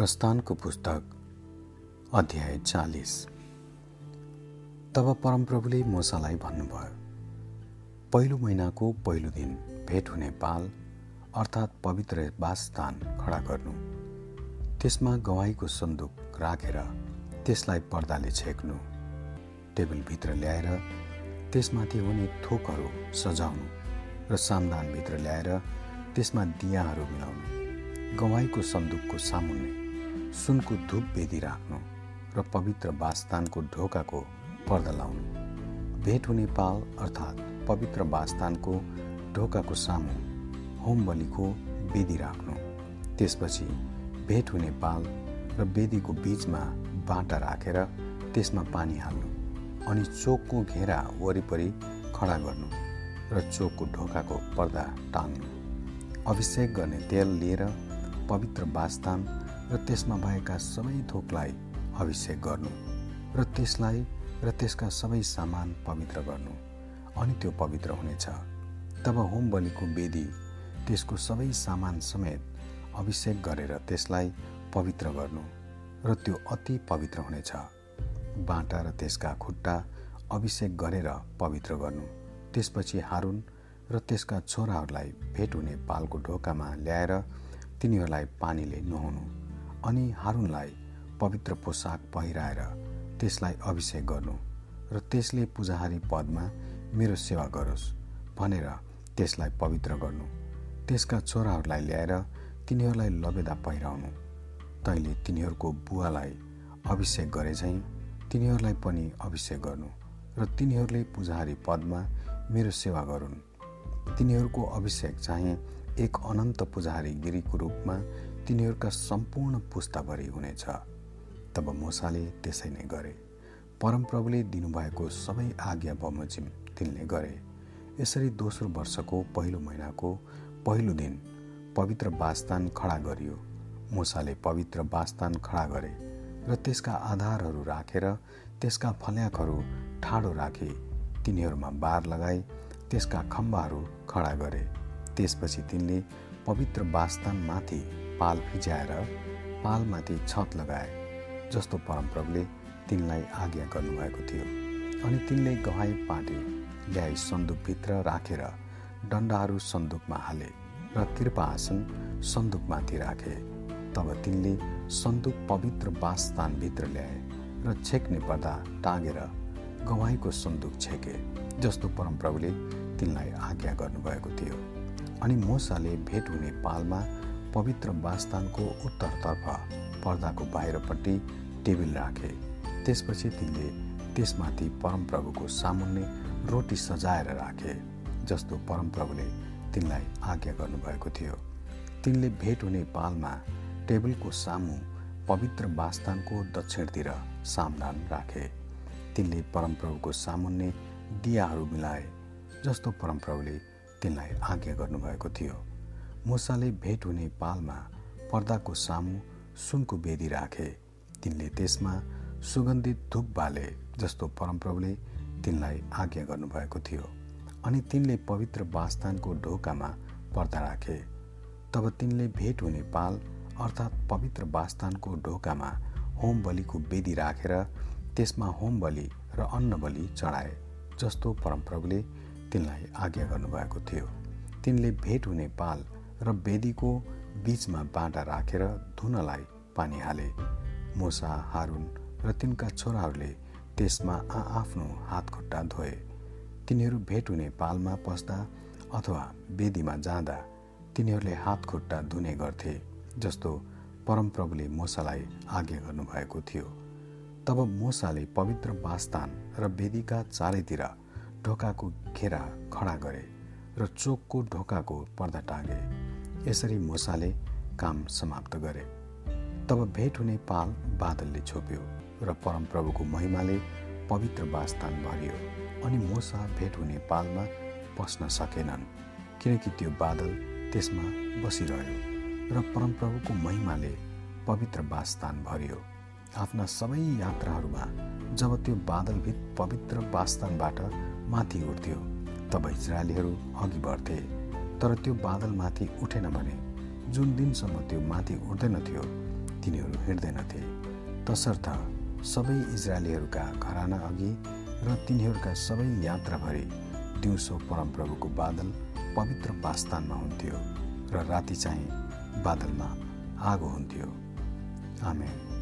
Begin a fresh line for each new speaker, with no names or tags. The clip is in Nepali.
प्रस्थानको पुस्तक अध्याय चालिस। तब परमप्रभुले मोसालाई भन्नुभयो पहिलो महिनाको पहिलो दिन भेट हुने पाल अर्थात् पवित्र वासस्थान खडा गर्नु। त्यसमा गवाईको सन्दुक राखेर त्यसलाई पर्दाले छेक्नु। टेबलभित्र ल्याएर त्यसमाथि हुने थोकहरू सजाउनु र सामदानभित्र ल्याएर त्यसमा दियाहरू मिलाउनु। गवाईको सन्दुकको सामुन्ने सुनको धुप बेदी राख्नु र पवित्र वासस्थानको ढोकाको पर्दा लाउनु। भेट हुने पाल अर्थात् पवित्र वासस्थानको ढोकाको सामु होम बलिको बेदी राख्नु त्यसपछि भेट हुने पाल र बेदीको बिचमा बाटा राखेर त्यसमा पानी हाल्नु अनि चोकको घेरा वरिपरि खडा गर्नु र चोकको ढोकाको पर्दा टाङ्नु अभिषेक गर्ने तेल लिएर पवित्र वासस्थान र त्यसमा भएका सबै थोकलाई अभिषेक गर्नु र त्यसलाई र त्यसका सबै सामान पवित्र गर्नु। अनि त्यो पवित्र हुनेछ। तब होम बलिको वेदी त्यसको सबै सामान समेत अभिषेक गरेर त्यसलाई पवित्र गर्नु र त्यो अति पवित्र हुनेछ। बाटा र त्यसका खुट्टा अभिषेक गरेर पवित्र गर्नु। त्यसपछि हारुन र त्यसका छोराहरूलाई भेट हुने पालको ढोकामा ल्याएर तिनीहरूलाई पानीले नुहाउनु। अनि हारुनलाई पवित्र पोसाक पहिराएर त्यसलाई अभिषेक गर्नु र त्यसले पूजाहारी पदमा मेरो सेवा गरोस् भनेर त्यसलाई पवित्र गर्नु। त्यसका छोराहरूलाई ल्याएर तिनीहरूलाई लबेदा पहिराउनु। तैँले तिनीहरूको बुवालाई अभिषेक गरे झैँ तिनीहरूलाई पनि अभिषेक गर्नु र तिनीहरूले पूजाहारी पदमा मेरो सेवा गरून्। तिनीहरूको अभिषेक चाहिँ एक अनन्त पुजारी गिरीको रूपमा तिनीहरूका सम्पूर्ण पुस्ताभरि हुनेछ। तब मोसाले त्यसै नै गरे। परमप्रभुले दिनुभएको सबै आज्ञा बमोजिम तिनले गरे। यसरी दोस्रो वर्षको पहिलो महिनाको पहिलो दिन पवित्र वासस्थान खडा गरियो। मोसाले पवित्र वासस्थान खडा गरे र त्यसका आधारहरू राखेर त्यसका फल्याकहरू ठाडो राखे तिनीहरूमा बार लगाई त्यसका खम्बाहरू खडा गरे। त्यसपछि तिनले पवित्र वासस्थानमाथि पाल फिजाएर पालमाथि छत लगाए जस्तो परमप्रभुले तिनलाई आज्ञा गर्नुभएको थियो। अनि तिनले गहाई पाटे ल्याई सन्दुकभित्र राखेर डन्डाहरू सन्दुकमा हाले र कृपा आसन सन्दुकमाथि राखे। तब तिनले सन्दुक पवित्र वासस्थानभित्र ल्याए र छेक्ने पर्दा टाँगेर गवाईको सन्दुक छेके जस्तो परमप्रभुले तिनलाई आज्ञा गर्नुभएको थियो। अनि मोसाले भेट हुने पालमा पवित्र वासस्थानको उत्तरतर्फ पर्दाको बाहिरपट्टि टेबिल राखे। त्यसपछि तिनले त्यसमाथि परमप्रभुको सामुन्ने रोटी सजाएर राखे जस्तो परमप्रभुले तिनलाई आज्ञा गर्नुभएको थियो। तिनले भेट हुने पालमा टेबलको सामु पवित्र वासस्थानको दक्षिणतिर सामदान राखे। तिनले परमप्रभुको सामुन्ने दियाहरू मिलाए जस्तो परमप्रभुले तिनलाई आज्ञा गर्नुभएको थियो। मुसाले भेट हुने पालमा पर्दाको सामु सुनको बेदी राखे। तिनले त्यसमा सुगन्धित धुप बाले जस्तो परमप्रभुले तिनलाई आज्ञा गर्नुभएको थियो अनि तिनले पवित्र वासस्थानको ढोकामा पर्दा राखे। तब तिनले भेट हुने पाल अर्थात् पवित्र वासस्थानको ढोकामा होम बलिको बेदी राखेर त्यसमा होम बलि र अन्न बलि चढाए जस्तो परमप्रभुले तिनलाई आज्ञा गर्नुभएको थियो। तिनले भेट हुने पाल र बेदीको बीचमा बाँटा राखेर धुनलाई पानी हाले। मोसा हारुन र तिनका छोराहरूले त्यसमा आआफ्नो हात खुट्टा धोए। तिनीहरू भेट हुने पालमा पस्दा अथवा वेदीमा जाँदा तिनीहरूले हात खुट्टा धुने गर्थे जस्तो परमप्रभुले मोसालाई आज्ञा गर्नुभएको थियो। तब मोसाले पवित्र वासस्थान र वेदीका चारैतिर ढोकाको घेरा खडा गरे र चोकको ढोकाको पर्दा टाँगे। यसरी मोसाले काम समाप्त गरे। तब भेट हुने पाल बादलले छोप्यो र परमप्रभुको महिमाले पवित्र वासस्थान भरियो अनि मोसा भेट हुने पालमा पस्न सकेनन् किनकि त्यो बादल त्यसमा बसिरह्यो र परमप्रभुको महिमाले पवित्र वासस्थान भरियो। आफ्ना सबै यात्राहरूमा जब त्यो बादलभित पवित्र वासस्थानबाट माथि उठ्थ्यो तब इजरायलीहरू अघि बढ्थे। तर त्यो बादलमाथि उठेन भने जुन दिनसम्म त्यो माथि उठ्दैन थियो तिनीहरू हिँड्दैनथे तसर्थ सबै इजरायलीहरूका घराना अघि र तिनीहरूका सबै यात्राभरि दिउँसो परमप्रभुको बादल पवित्र वास्थानमा हुन्थ्यो र राति चाहिँ बादलमा आगो हुन्थ्यो। आमेन।